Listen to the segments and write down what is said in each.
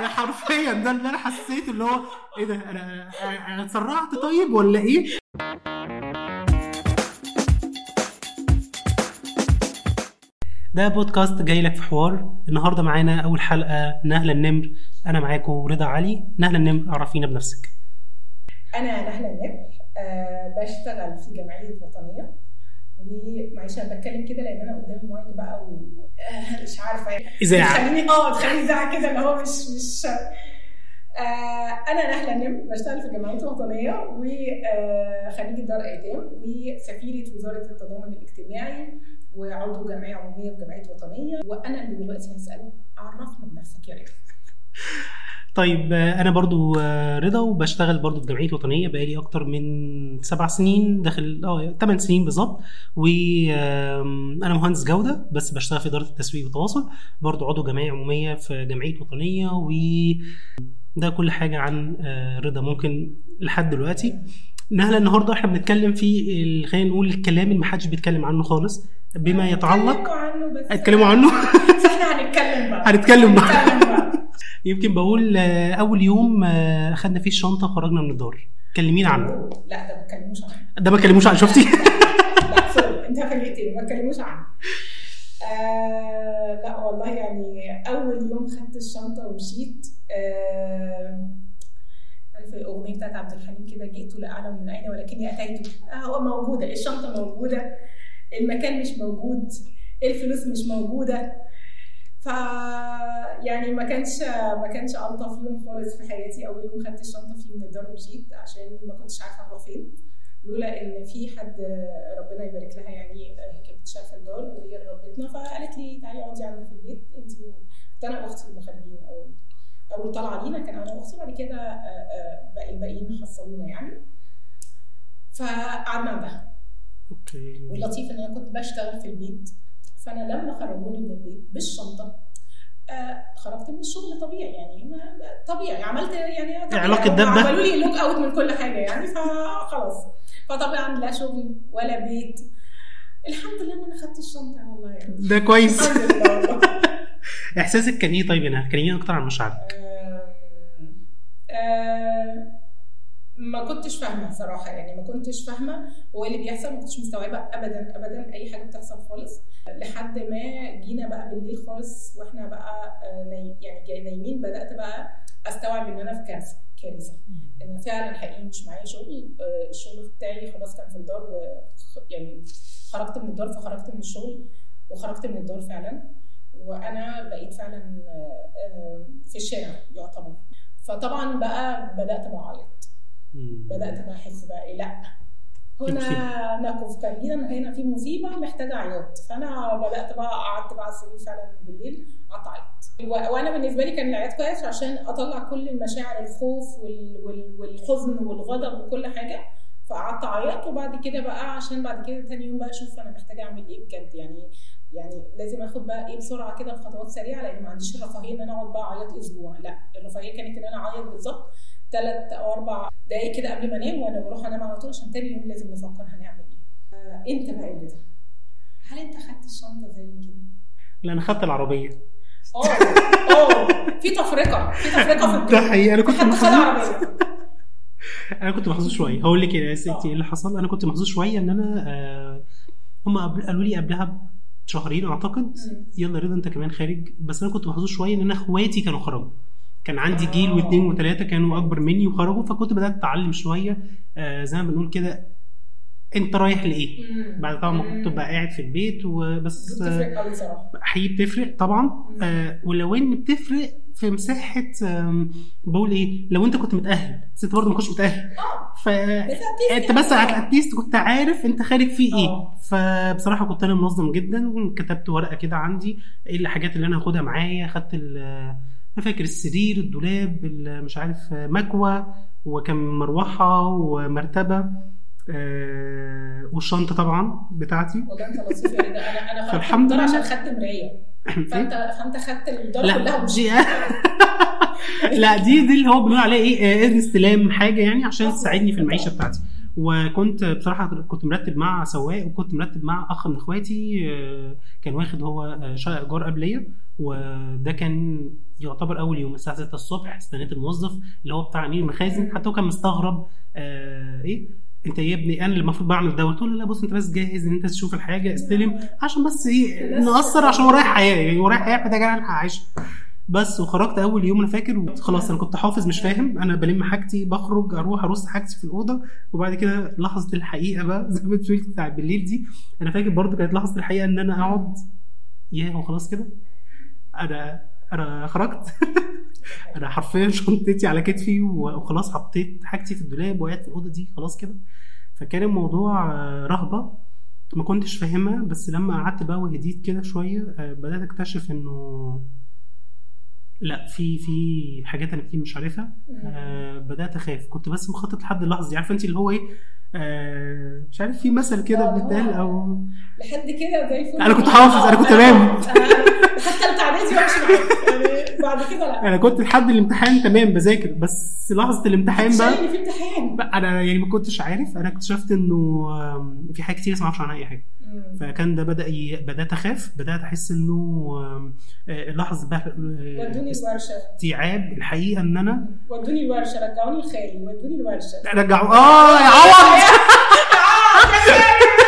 يعني حرفيا ده اللي أنا حسيته اللي هو إيه ده؟ أنا أنا اتسرعت طيب ولا إيه؟ ده بودكاست جاي لك في حوار. النهارده معانا أول حلقة نهله النمر. أنا معاكم رضا علي. نهله النمر عرفينا بنفسك. أنا نهلة النمر أه بشتغل في جمعية وطنية. ومعلش أنا بتكلم كده لأن أنا قدامي مايك بقى ومش عارفة يعني. إذاعة. تخليني آه تخليني إذاعة كده اللي هو مش مش آه أنا نهلة النمر بشتغل في جمعية وطنية وخريجة دار أيتام وسفيرة وزارة التضامن الاجتماعي وعضو جمعية عمومية في جمعية وطنية. وأنا اللي دلوقتي هسأله عرفنا بنفسك يا ريت. طيب آه، أنا برضو آه، رضا وبشتغل برضو في جمعية وطنية بقالي أكتر من سبع سنين داخل آه ثمان سنين بالظبط. وأنا مهندس جودة بس بشتغل في إدارة التسويق والتواصل برضو عضو جمعيه عمومية في جمعية وطنية. و ده كل حاجة عن آه، رضا. ممكن لحد دلوقتي. نهلا النهارده إحنا بنتكلم في خلينا نقول الكلام اللي محدش بيتكلم عنه خالص بما يتعلق اتكلموا عنه بس اتكلموا عنه. إحنا هنتكلم بقى. هنتكلم بقى. يمكن بقول آه، أول يوم آه، خدنا فيه الشنطة وخرجنا من الدار. كلمينا عنه. لا ده ما تكلموش عنه. ده ما كلموش عنه. شفتي؟ لا سوري انت فرقتين ما تكلموش عنه. آه لا والله يعني أول يوم خدت الشنطة ومشيت آه عارف الأغنية بتاعت عبد الحليم كده جئت لا أعلم من أين ولكني أتيت. هو موجودة الشنطة موجودة المكان مش موجود الفلوس مش موجودة. ف يعني ما كانش ما كانش ألطف يوم خالص في حياتي أول يوم خدت الشنطة فيه من الدار ومشيت عشان ما كنتش عارفة هروح فين. لولا إن في حد ربنا يبارك لها يعني كانت في الدار وهي اللي ربتنا فقالت لي تعالي اقعدي عندنا في البيت. أنت كنت أنا وأختي اللي خارجين أول أول طلعه لينا كان أنا وأختي بعد كده آه، آه، باقي الباقيين حصلونا يعني. فقعدنا عندها. أوكي. واللطيف إن أنا كنت بشتغل في البيت. فأنا لما خرجوني من البيت بالشنطة. آه خرجت من الشغل طبيعي يعني ما طبيعي. عملت يعني طبيعي. ده. بده. عملوا لي lock out من كل حاجة يعني فخلاص فطبعا لا شغل ولا بيت. الحمد لله إن أنا خدت الشنطة والله. يعني ده كويس. إحساسك كان إيه طيب هنا؟ كلمينا أكتر عن مشاعرك آم، ما كنتش فاهمة صراحة يعني ما كنتش فاهمة هو اللي بيحصل ما كنتش مستوعبة ابدا ابدا أي حاجة بتحصل خالص. لحد ما جينا بقى بالليل خالص وإحنا بقى آه، نايم يعني جاي نايمين بدأت بقى أستوعب إن أنا في كارثة كارثة. ان فعلا حقيقي مش معايا شغل آه، الشغل بتاعي خلاص كان في الدار و يعني خرجت من الدار فخرجت من الشغل وخرجت من الدار فعلا. وأنا بقيت فعلا آه، في الشارع يعتبر. فطبعا بقى بدأت مم. بدأت بقى أحس بقى إيه لأ. هنا نكف تقريبا هنا في مصيبة محتاجة عياط. فأنا بدأت بقى قعدت بقى على السرير فعلا بالليل قعدت اعيط وأنا بالنسبة لي كان العياط كويس عشان أطلع كل المشاعر الخوف وال... وال... والحزن والغضب وكل حاجة. فقعدت أعيط وبعد كده بقى عشان بعد كده تاني يوم بقى أشوف أنا محتاجة أعمل إيه بجد. يعني يعني لازم آخد بقى إيه بسرعة كده بخطوات سريعة لأن ما عنديش الرفاهية إن أنا أقعد بقى أعيط أسبوع. لا الرفاهية كانت إن أنا أعيط بالظبط ثلاث أو أربع دقايق كده قبل ما أنام وأنا بروح أنام على طول عشان تاني يوم لازم نفكر هنعمل إيه. آه انت بقى اللي ده؟ هل أنت خدت الشنطة زي كده؟ لا أنا خدت العربية. آه آه في تفرقة في تفرقة في ده الدنيا حقيقي أنا كنت حد خد محظوظ عربيه أنا كنت محظوظ شوية هقول لك يا ستي إيه اللي حصل أنا كنت محظوظ شوية إن أنا آه هم قالوا لي قبلها بشهرين أعتقد. يلا رضا أنت كمان خارج بس أنا كنت محظوظ شوية إن أنا أخواتي كانوا خرجوا كان عندي جيل آه. واثنين وثلاثه كانوا أكبر مني وخرجوا فكنت بدأت أتعلم شوية آه زي ما بنقول كده أنت رايح لإيه. بعد طبعا ما كنت. بقى قاعد في البيت وبس آه، بتفرق قوي صراحة حقيقي بتفرق طبعا. آه ولو إن بتفرق في مساحة بقول إيه لو أنت كنت متأهل بس انت برضه ما كنتش متأهل. آه ف أنت بس اتليست كنت عارف أنت خارج فيه إيه. آه. فبصراحة كنت أنا منظم جدا كتبت ورقة كده عندي إيه الحاجات اللي أنا هاخدها معايا خدت ال- أنا فاكر السرير الدولاب ال- مش عارف مكوى وكم مروحة ومرتبة آه، والشنطة طبعا بتاعتي. والله أنت لطيف يا رضا أنا أنا فالحمد لله. عشان خدت مراية. فانت فأنت خدت الدار كلها لا دي دي اللي هو بنقول عليه إيه آه، اذن استلام حاجة يعني عشان تساعدني في المعيشة بتاعتي. وكنت بصراحة كنت مرتب مع سواق وكنت مرتب مع أخ من إخواتي آه، كان واخد هو آه، شقه إيجار قبليه وده كان يعتبر أول يوم الساعة 6 الصبح استنيت الموظف اللي هو بتاع امين المخازن حتى هو كان مستغرب آه إيه انت يا ابني أنا اللي المفروض بعمل ده؟ قلت له لا بص انت بس جاهز ان انت تشوف الحاجة استلم عشان بس إيه نقصر عشان ورايا حياة يعني ورايا حياة محتاج الحق اعيشها بس وخرجت أول يوم أنا فاكر خلاص أنا كنت حافظ مش فاهم. أنا بلم حاجتي بخرج أروح أرص حاجتي في الأوضة وبعد كده لحظة الحقيقة بقى زي ما بتقول بتاع بالليل دي أنا فاكر برضو كانت لحظة الحقيقة إن أنا أقعد ياه هو خلاص كده؟ أنا أنا خرجت. أنا حرفيا شنطتي على كتفي وخلاص حطيت حاجتي في الدولاب وقعدت في الأوضة دي خلاص كده. فكان الموضوع آه، رهبة ما كنتش فاهمها بس لما قعدت بقى وهديت كده شوية آه، بدأت أكتشف إنه لا في في حاجات أنا كتير مش عارفها. آه بدأت أخاف. كنت بس مخطط لحد اللحظه دي عارفه أنت اللي هو إيه؟ آه مش عارف في مثل كده آه، بيتقال أو لحد كده زي الفل. أنا كنت حافظ، أنا كنت تمام. حتى اعدادي وامشي معاك يعني بعد كده لا. أنا كنت لحد الامتحان تمام بذاكر بس لحظة الامتحان بقى في امتحان. أنا يعني ما كنتش عارف. أنا اكتشفت إنه في حاجات كتير ما أعرفش عنها أي حاجة. فكان ده بدأ ي... بدأت أخاف بدأت أحس إنه آه، لحظه بقى آه، ودوني الورشة. استيعاب الحقيقة إن أنا ودوني الورشة رجعوني لخالي ودوني الورشة. رجعوا آه يا عوض.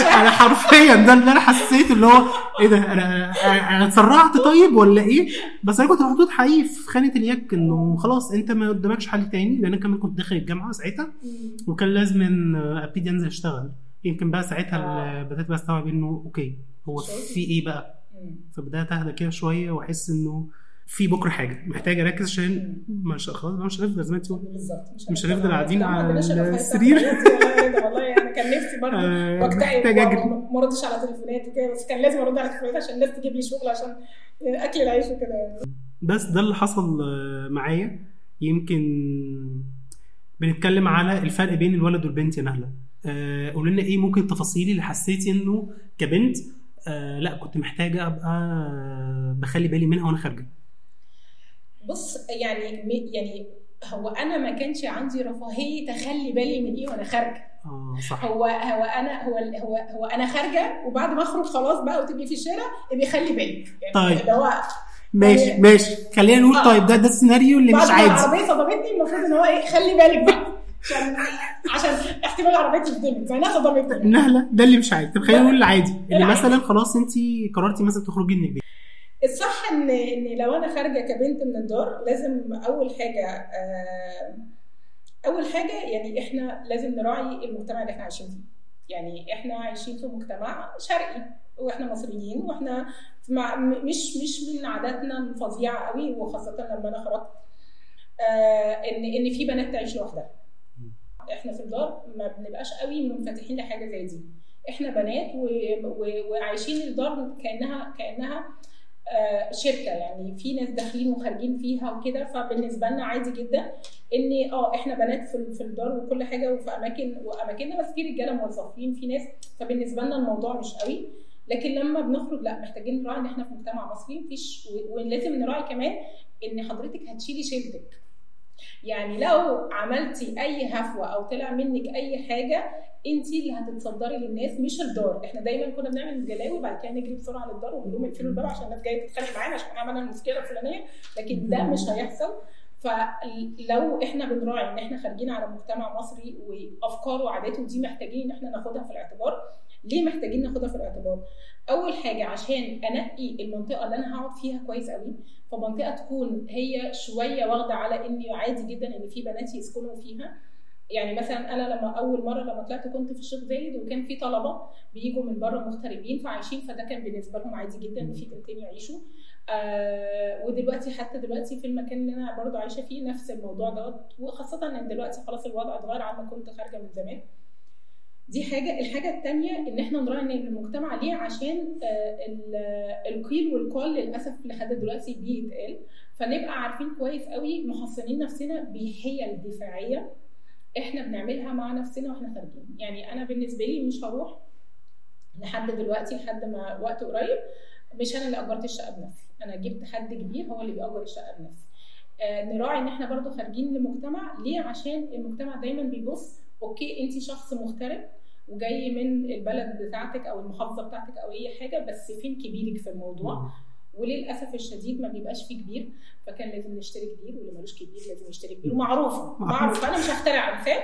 أنا حرفيا ده اللي أنا حسيت اللي هو إيه ده أنا أنا اتسرعت طيب ولا إيه بس أنا كنت محطوط حقيقي في خانة اليك إنه خلاص أنت ما قدامكش حل تاني لأن أنا كمان كنت داخل الجامعة ساعتها. وكان لازم أبتدي أنزل أشتغل يمكن بقى ساعتها آه. بدأت بقى أستوعب إنه okay هو. في إيه بقى. فبدأت أهدى كده شوية وأحس إنه في بكرة حاجة. محتاج أركز عشان مش خلاص مش هنفضل زي ما انت. بالظبط. مش هنفضل قاعدين ما على رفاهية السرير. والله أنا كان نفسي برضه آه، أجري. وما ردش على تليفونات وكده بس كان لازم أرد على تليفونات عشان الناس تجيب لي شغل عشان أكل العيش وكده. بس ده اللي حصل آه، معايا. يمكن بنتكلم على الفرق بين الولد والبنت يا نهلة. آه، قول لنا إيه ممكن تفاصيل اللي حسيتي إنه كبنت آه لأ كنت محتاجة أبقى بخلي بالي منها وأنا خارجة. بص يعني يعني هو أنا ما كانش عندي رفاهية اخلي بالي من إيه وأنا خارجة. آه صح. هو هو أنا هو هو هو أنا خارجة وبعد ما أخرج خلاص بقى وتبقي في الشارع ابقي خلي بالك يعني طيب. اللي هو ماشي ماشي. خلينا نقول آه. طيب ده ده السيناريو اللي مش عادي. العربية صدمتني المفروض إن هو إيه خلي بالك بقى. عشان عشان احتمال العربية تصدمك مع انها صدمتني نهله ده اللي مش عادي. طب خلينا نقول العادي اللي. مثلا خلاص انت قررتي مثلا تخرجي من البيت. الصح ان إن لو أنا خارجة كبنت من الدار لازم أول حاجة آه، أول حاجة يعني إحنا لازم نراعي المجتمع اللي إحنا عايشين فيه. يعني إحنا عايشين في مجتمع شرقي وإحنا مصريين وإحنا مع مش مش من عاداتنا الفظيعة قوي وخاصة لما أنا خرجت آه، ان إن في بنات تعيش لوحدها. إحنا في الدار ما بنبقاش قوي منفتحين لحاجة زي دي. إحنا بنات و... و... وعايشين الدار كانها كأنها شركة يعني في ناس داخلين وخارجين فيها وكده. فبالنسبة لنا عادي جدا إن آه إحنا بنات في في الدار وكل حاجة وفي أماكن وأماكننا بس في رجالة موظفين في ناس. فبالنسبة لنا الموضوع مش قوي. لكن لما بنخرج لا محتاجين نراعي إن إحنا في مجتمع مصري مفيش. ولازم نراعي كمان إن حضرتك هتشيلي شيلتك. يعني لو عملتي أي هفوة أو طلع منك أي حاجة انت اللي هتتصدري للناس مش الدار. إحنا دايما كنا بنعمل جلاوي بعد كده نجري بسرعة للدار ونقول لهم اقفلوا الباب عشان الناس جاية تتخانق معانا عشان عملنا المشكلة الفلانية لكن ده مش هيحصل. فلو إحنا بنراعي إن إحنا خارجين على مجتمع مصري وافكاره وعاداته دي محتاجين إن إحنا ناخدها في الاعتبار ليه محتاجين ناخدها في الاعتبار؟ أول حاجة عشان أنقي المنطقة اللي أنا هقعد فيها كويس قوي فمنطقة تكون هي شوية واخدة على ان عادي جدا إن في بنات يسكنوا فيها. يعني مثلا أنا لما أول مرة لما طلعت كنت في الشيخ زايد وكان في طلبة بيجوا من بره مغتربين فعايشين فده كان بالنسبة لهم عادي جدا إن في بنتين يعيشوا. آه ودلوقتي حتى دلوقتي في المكان اللي أنا برضو عايشة فيه نفس الموضوع دوت وخاصة إن دلوقتي خلاص الوضع اتغير عن ما كنت خارجة من زمان. دي حاجة الحاجة الثانية إن إحنا نراعي إن المجتمع ليه عشان آه ال- القيل والقال للأسف لحد دلوقتي بيتقال. فنبقى عارفين كويس قوي محصنين نفسنا بحيل دفاعيه إحنا بنعملها مع نفسنا وإحنا خارجين. يعني أنا بالنسبة لي مش هروح لحد دلوقتي لحد ما وقت قريب مش أنا اللي أجرت الشقة بنفسي. أنا جبت حد كبير هو اللي بيأجر الشقة بنفسه آه نراعي إن إحنا برضو خارجين لمجتمع ليه؟ عشان المجتمع دايما بيبص أوكي أنت شخص مغترب وجاي من البلد بتاعتك أو المحافظة بتاعتك أو أي حاجة بس فين كبيرك في الموضوع؟ وللأسف الشديد ما بيبقاش فيه كبير فكان لازم نشتري كبير واللي ملوش كبير لازم يشتري كبير. ومعروفة معروف أنا مش هخترع امثال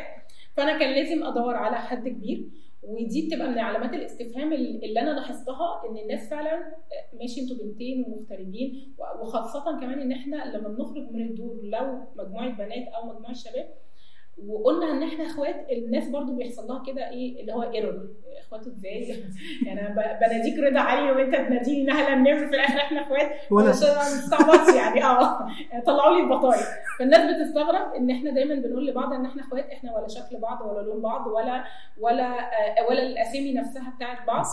فأنا كان لازم أدور على حد كبير ودي بتبقى من علامات الاستفهام اللي أنا لاحظتها إن الناس فعلا ماشي أنتوا بنتين ومغتربين وخاصه كمان إن إحنا لما بنخرج من الدور لو مجموعة بنات أو مجموعة شباب وقلنا إن إحنا إخوات الناس برضو بيحصل لها كده إيه اللي هو ايرور اخوات إزاي؟ يعني أنا بناديك رضا علي وأنت تناديني نهله منير في الآخر إحنا إخوات. ولا مستعبطش يعني آه. طلعوا لي البطايق. فالناس بتستغرب إن إحنا دايما بنقول لبعض إن إحنا إخوات إحنا ولا شكل بعض ولا لون بعض ولا ولا آه ولا الأسامي نفسها بتاعت بعض.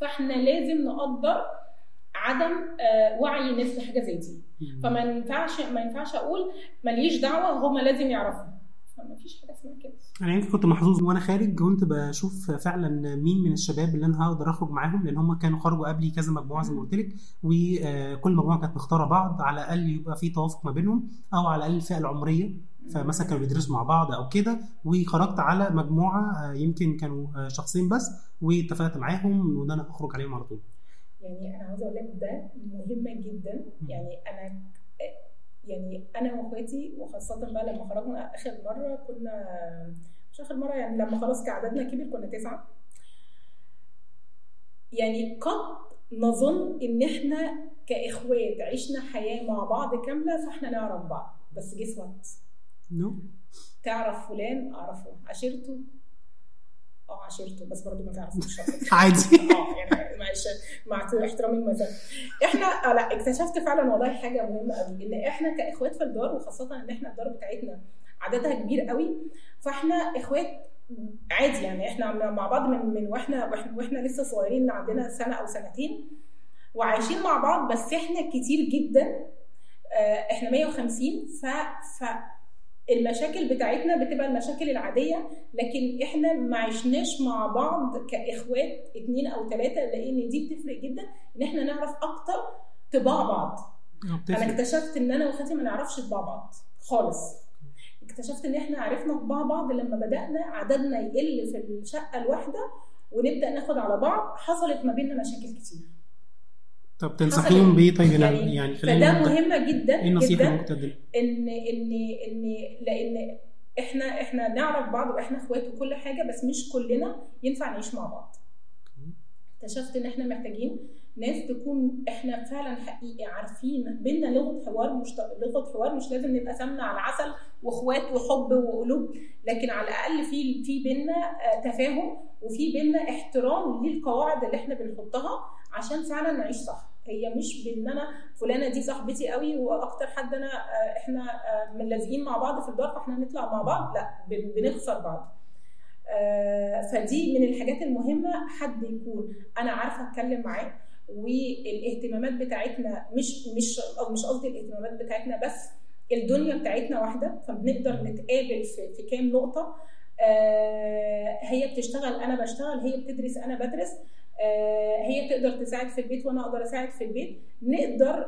فإحنا لازم نقدر عدم آه وعي الناس بحاجة زي دي. فما ينفعش ما ينفعش أقول ماليش دعوة هما لازم يعرفوا. فما فيش حاجة اسمها كده. أنا يمكن كنت محظوظ وأنا خارج كنت بشوف فعلا مين من الشباب اللي أنا هقدر أخرج معاهم لأن هم كانوا خرجوا قبلي كذا مجموعة زي ما قلت لك وكل مجموعة كانت مختارة بعض على الأقل يبقى في توافق ما بينهم أو على الأقل الفئه العمرية فمثلا كانوا بيدرسوا مع بعض أو كده وخرجت على مجموعة يمكن كانوا شخصين بس واتفقت معاهم وإن أنا أخرج عليهم على طول. يعني أنا عاوزة أقول لك ده مهمه جدا. يعني أنا يعني أنا وإخواتي وخاصة بقى لما خرجنا آخر مرة كنا مش آخر مرة يعني لما خلاص كعددنا كبر كنا تسعة. يعني قد نظن إن إحنا كإخوات عشنا حياة مع بعض كاملة فإحنا نعرف بعض. بس guess what no تعرف فلان أعرفه. عشرته آه عشرته بس برضه ما تعرفوش. عادي. آه يعني معلش مع احترامي المثل إحنا آه لا اكتشفت فعلا والله حاجة مهمة قوي إن إحنا كإخوات في الدار وخاصة إن إحنا الدار بتاعتنا عددها كبير قوي فإحنا إخوات عادي يعني إحنا مع بعض من من وإحنا وإحنا, وإحنا لسه صغيرين عندنا سنة أو سنتين وعايشين مع بعض بس إحنا كتير جدا إحنا 150 ف ف المشاكل بتاعتنا بتبقى المشاكل العادية لكن إحنا ما عشناش مع بعض كإخوات اتنين أو ثلاثة لأن دي بتفرق جدا إن إحنا نعرف أكتر طباع بعض. أنا اكتشفت إن أنا واخواتي ما نعرفش طباع بعض خالص. اكتشفت إن إحنا عرفنا طباع بعض لما بدأنا عددنا يقل في الشقة الواحدة ونبدأ ناخد على بعض حصلت ما بيننا مشاكل كتير. طب تنصحيهم بإيه؟ طيب يعني, يعني فده مهمه جدا إيه النصيحة جدا؟ ان ان ان لأن إحنا إحنا نعرف بعض وإحنا إخوات وكل حاجة بس مش كلنا ينفع نعيش مع بعض. اكتشفت إن إحنا محتاجين ناس تكون إحنا فعلا حقيقي عارفين بينا لغة حوار مش لغة حوار مش لازم نبقى سمنه على عسل وإخوات وحب وقلوب لكن على الأقل في في بينا تفاهم وفي بينا احترام للقواعد اللي إحنا بنحطها. عشان فعلا نعيش صح. هي مش بإن أنا فلانة دي صاحبتي قوي وأكتر حد أنا إحنا ملازقين مع بعض في الدار فإحنا نطلع مع بعض. لأ بنخسر بعض. فدي من الحاجات المهمة حد يكون أنا عارفة أتكلم معاه والاهتمامات بتاعتنا مش مش أو مش قصدي الاهتمامات بتاعتنا بس الدنيا بتاعتنا واحدة فبنقدر نتقابل في, في كام نقطة. هي بتشتغل أنا بشتغل هي بتدرس أنا بدرس. هي تقدر تساعد في البيت وأنا أقدر أساعد في البيت. نقدر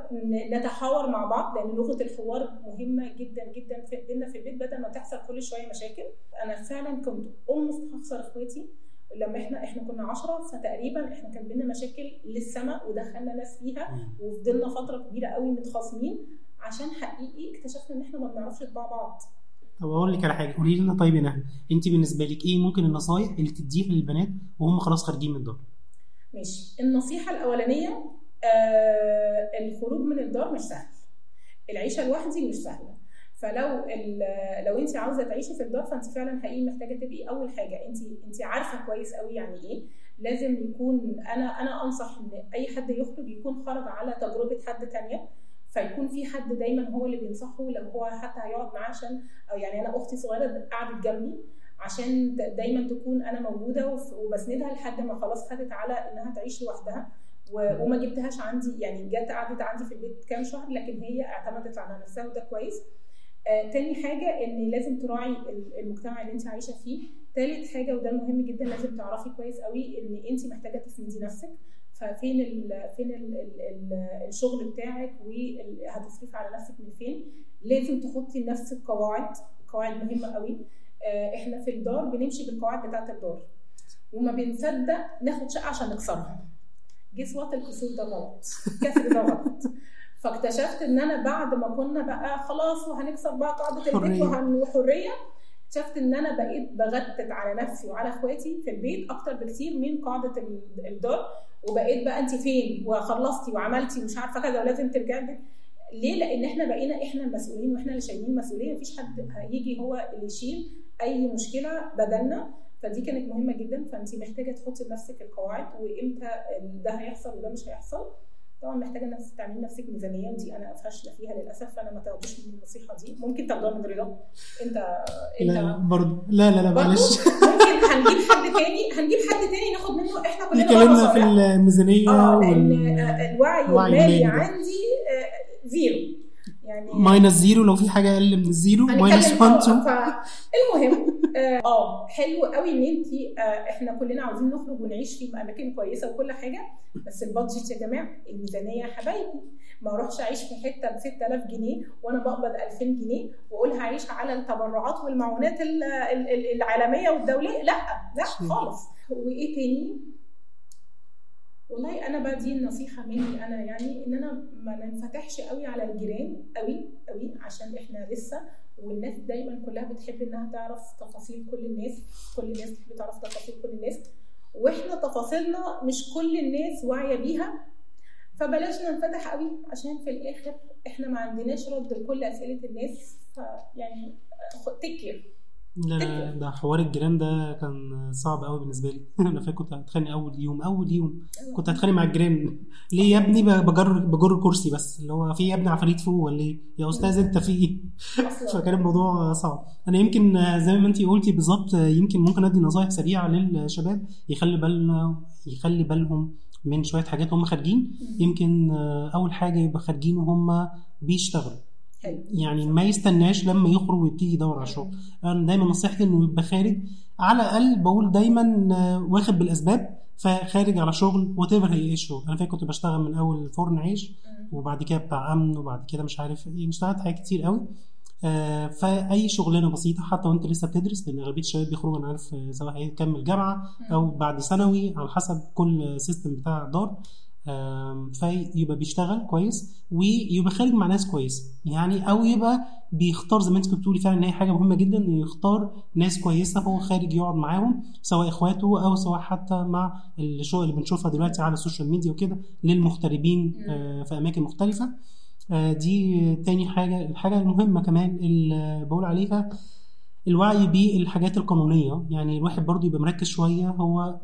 نتحاور مع بعض لأن لغة الحوار مهمة جدا جدا في بينا في البيت بدل ما تحصل كل شوية مشاكل. أنا فعلا كنت اولموست هخسر إخواتي. لما إحنا إحنا كنا 10 فتقريبا إحنا كان بينا مشاكل للسماء ودخلنا ناس فيها وفضلنا فترة كبيرة قوي متخاصمين. عشان حقيقي اكتشفنا إن إحنا ما بنعرفش نطبع بعض. طب أقول لك على حاجة. قولي لنا طيب يا نهى أنت بالنسبة لك إيه ممكن النصايح اللي تديها للبنات وهم خلاص خارجين من الدار؟ ماشي. النصيحة الأولانية آه الخروج من الدار مش سهل. العيشة لوحدي مش سهلة. فلو لو انت عاوزة تعيشي في الدار فانت فعلا حقيقي محتاجة تبقي أول حاجة. انت انت عارفة كويس قوي يعني إيه. لازم يكون أنا أنا أنصح إن أي حد يخرج يكون خرج على تجربة حد تانية. فيكون في حد دايما هو اللي بينصحه لو هو حتى هيقعد معاه عشان أو يعني أنا أختي صغيرة قعدت جنبي. عشان دايما تكون أنا موجودة وبسندها لحد ما خلاص خدت على إنها تعيش لوحدها. وما جبتهاش عندي يعني جت قعدت عندي في البيت كام شهر لكن هي اعتمدت على نفسها وده كويس. آه تاني حاجة إن لازم تراعي المجتمع اللي أنت عايشة فيه. تالت حاجة وده مهم جدا لازم تعرفي كويس قوي إن أنت محتاجة تسندي نفسك. ففين ال فين ال ال ال الشغل بتاعك وهتصرفي على نفسك من فين. لازم تحطي لنفسك قواعد قواعد مهمة قوي. إحنا في الدار بنمشي بالقواعد بتاعة الدار. وما بنصدق ناخد شقة عشان نكسرها. جس وات الكسور ده غلط. كسر ده غلط. فاكتشفت إن أنا بعد ما كنا بقى خلاص وهنكسر بقى قاعدة البيت وحرية اكتشفت إن أنا بقيت بغتت على نفسي وعلى إخواتي في البيت أكتر بكتير من قاعدة ال- الدار. وبقيت بقى انت فين؟ وخلصتي وعملتي ومش عارفة كذا ولازم ترجعي. ليه؟ لأن إحنا بقينا إحنا المسؤولين وإحنا اللي شايلين المسؤوليه مفيش حد هيجي هو اللي يشيل. أي مشكلة بدلنا فدي كانت مهمة جدا فانت محتاجة تحطي لنفسك القواعد وإمتى ده هيحصل وده مش هيحصل. طبعا محتاجة إنك تعملي لنفسك ميزانية ودي أنا فاشله فيها للأسف فأنا ما تاخدوش من النصيحة دي. ممكن تاخدوها من رضا؟ انت لا انت برضه لا لا لا معلش. ممكن هنجيب حد تاني هنجيب حد تاني ناخد منه إحنا كلنا اتكلمنا في. الميزانية آه وال الوعي المالي. عندي آه، زيرو. يعني ماينس زيرو لو في حاجة أقل من ال zero minus هنتكلم 1 2 آه فالمهم آه حلو قوي إن انت آه إحنا كلنا عاوزين نخرج ونعيش في أماكن كويسة وكل حاجة بس ال budget يا جماعة الميزانية يا حبايبي. ما أروحش أعيش في حتة ب 6000 جنيه وأنا بقبض 2000 جنيه وأقول هعيش على التبرعات والمعونات ال- ال- ال- العالمية والدولية. لأ لأ خالص. وإيه تاني؟ والله أنا بقى دي النصيحة مني أنا يعني إن أنا ما ننفتحش قوي على الجيران قوي قوي عشان إحنا لسه والناس دايما كلها بتحب إنها تعرف تفاصيل كل الناس كل الناس بتحب تعرف تفاصيل كل الناس وإحنا تفاصيلنا مش كل الناس واعية بيها فبلاش ننفتح قوي عشان في الآخر إحنا ما عندناش رد لكل أسئلة الناس فيعني تكير لا لا ده حوار الجيران ده كان صعب قوي بالنسبة لي. أنا فاكر كنت هتخانق أول يوم أول يوم كنت هتخانق مع الجيران. ليه يا ابني؟ بجر بجر كرسي بس. اللي هو في يا ابني عفاريت فوق ولا إيه؟ يا أستاذ أنت في إيه؟ فكان الموضوع صعب. أنا يمكن زي ما أنت قلتي بالظبط يمكن ممكن أدي نصايح سريعة للشباب يخلي بالنا يخلي بالهم من شوية حاجات هم خارجين. يمكن أول حاجة يبقى خارجين وهم بيشتغلوا. يعني ما يستناش لما يخرج ويبتدي يدور على شغل. أنا دايما نصيحتي إنه يبقى خارج. على الأقل بقول دايما آه، واخد بالأسباب فخارج على شغل whatever هي إيه الشغل. أنا فاكر كنت بشتغل من أول فرن عيش وبعد كده بتاع أمن وبعد كده مش عارف إيه. اشتغلت حاجات كتير قوي. آه، فأي شغلانة بسيطة حتى وأنت لسه بتدرس لأن أغلبية الشباب بيخرجوا أنا عارف آه، سواء هيكمل جامعة أو بعد ثانوي على حسب كل system بتاع دار فيبقى بيشتغل كويس ويبقى خارج مع ناس كويسه يعني أو يبقى بيختار زي ما أنت كنت بتقولي فعلا إن هي حاجة مهمة جدا إنه يختار ناس كويسة هو خارج يقعد معاهم سواء إخواته أو سواء حتى مع الشغل اللي بنشوفها دلوقتي على ال social media وكده للمغتربين آه، في أماكن مختلفة. آه، دي تاني حاجة الحاجة المهمة كمان اللي بقول عليها الوعي بالحاجات القانونية. يعني الواحد برضو يبقى مركز شوية هو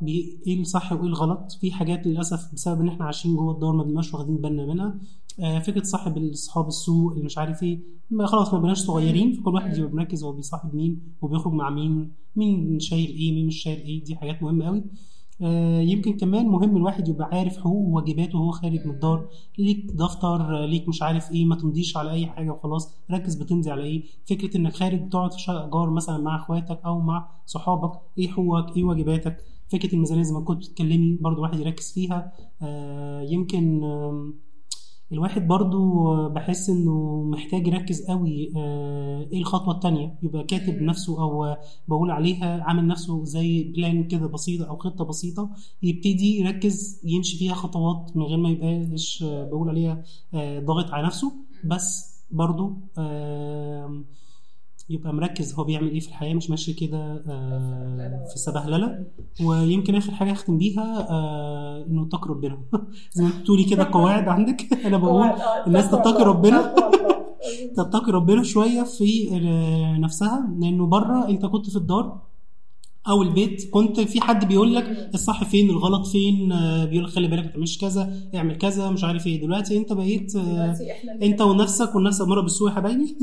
إيه الصح وإيه الغلط. في حاجات للأسف بسبب إن إحنا عايشين جوه الدار ما بنبقاش واخدين بالنا منها. آه، فكرة صاحب اصحاب السوق اللي مش عارف إيه. ما خلاص ما بقناش صغيرين فكل واحد يبقى مركز هو بيصاحب مين وبيخرج مع مين مين شايل إيه مين مش شايل إيه. دي حاجات مهمة قوي يمكن كمان مهم الواحد يبقى عارف حقوقه وواجباته وهو خارج من الدار. ليك دفتر آه، ليك مش عارف إيه ما تمضيش على أي حاجة وخلاص. ركز بتمضي على إيه. فكرة انك خارج تقعد في شقه ايجار مثلا مع اخواتك أو مع صحابك إيه حقوقك إيه واجباتك. فكرة الميزانية زي ما كنت بتتكلمي برضو واحد يركز فيها. آه، يمكن الواحد برضو بحس إنه محتاج يركز قوي آه، إيه الخطوة التانية؟ يبقى كاتب نفسه أو بقول عليها عامل نفسه زي بلان كده بسيطه أو خطة بسيطة يبتدي يركز يمشي فيها خطوات من غير ما يبقاش بقول عليها آه، ضاغط على نفسه. بس برضو يبقى مركز هو بيعمل إيه في الحياة مش ماشي كده آه، في سبهلله ويمكن آخر حاجة اختم بيها آه، إنه اتقي ربنا. زي ما بتقولي كده قواعد عندك. أنا بقول الناس تتقي ربنا. تتقي ربنا شوية في آه، نفسها. لأنه بره أنت كنت في الدار أو البيت كنت في حد بيقول لك الصح فين الغلط فين آه، بيقول لك خلي بالك ما تعملش كذا اعمل كذا مش عارف إيه. دلوقتي أنت بقيت آه، دلوقتي أنت ونفسك والنفس أمارة بالسوء يا حبايبي.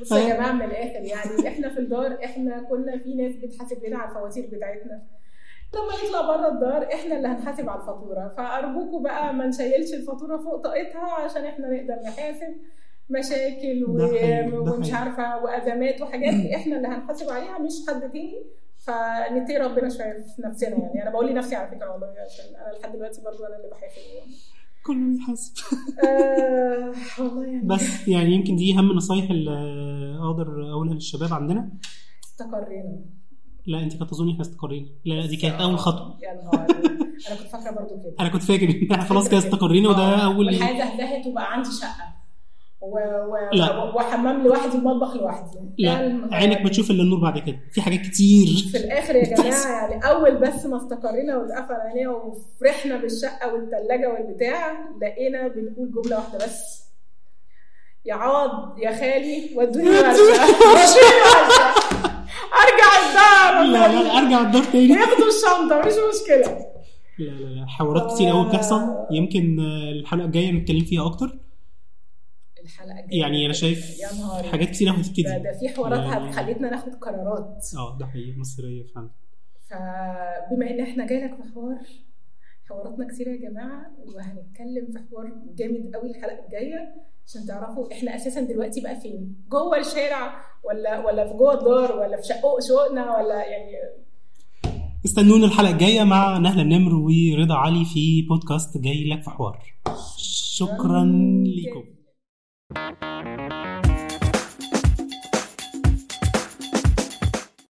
بصوا يا جماعة من الآخر يعني إحنا في الدار إحنا كنا في ناس بتحاسب لنا على الفواتير بتاعتنا. لما نطلع بره الدار إحنا اللي هنحاسب على الفاتورة. فأرجوكوا بقى ما نشيلش الفاتورة فوق طاقتها عشان إحنا نقدر نحاسب. مشاكل و... ومش. عارفة وأزمات وحاجات إحنا اللي هنحاسب عليها مش حد تاني. فنتقي ربنا شوية في نفسنا يعني. أنا بقول لنفسي على فكرة والله عشان أنا لحد دلوقتي برضو أنا اللي بحاسب يعني. كله بيحاسب آه والله يعني بس يعني يمكن دي أهم النصايح اللي أقدر أقولها للشباب عندنا. استقرينا لا أنت كنت تظني إحنا استقرينا. لا دي كانت أول خطوة. يا نهار أنا كنت فاكرة برضو كده. أنا كنت فاكر إن إحنا خلاص كده استقرينا وده آه، أول والحياة دهدهت وبقى عندي شقة. و... و... لا. وحمام لوحدي ومطبخ لوحدي. لا. عينك بتشوف إلا النور بعد كده. في حاجات كتير. في الآخر يا جماعة يعني أول بس ما استقرينا واتقفل علينا وفرحنا بالشقة والثلاجه والبتاع لقينا بنقول جملة واحدة بس. يا عوض يا خالي ودوني ورشة. أرجع الدار. لا لا أرجع الدار تاني. ياخدوا الشنطة مش مشكلة. لا لا لا حوارات كتير قوي بتحصل. يمكن آه، الحلقة الجاية نتكلم فيها أكتر. الحلقة الجايه يعني أنا شايف يا نهار حاجات كتير هتبتدي. ده, ده في حوارات يعني- خلتنا ناخد قرارات. آه ده حقيقي. مصريه فعلا. فبما إن إحنا جايلك في حوار حواراتنا كتير يا جماعة وهنتكلم في حوار جامد قوي الحلقة الجاية عشان تعرفوا إحنا أساسا دلوقتي بقى فين. جوه الشارع ولا ولا في جوه الدار ولا في شقق شقنا ولا يعني استنونا الحلقة الجاية مع نهلة النمر ورضا علي في بودكاست جاي لك في حوار. شكرا لكم Thank you.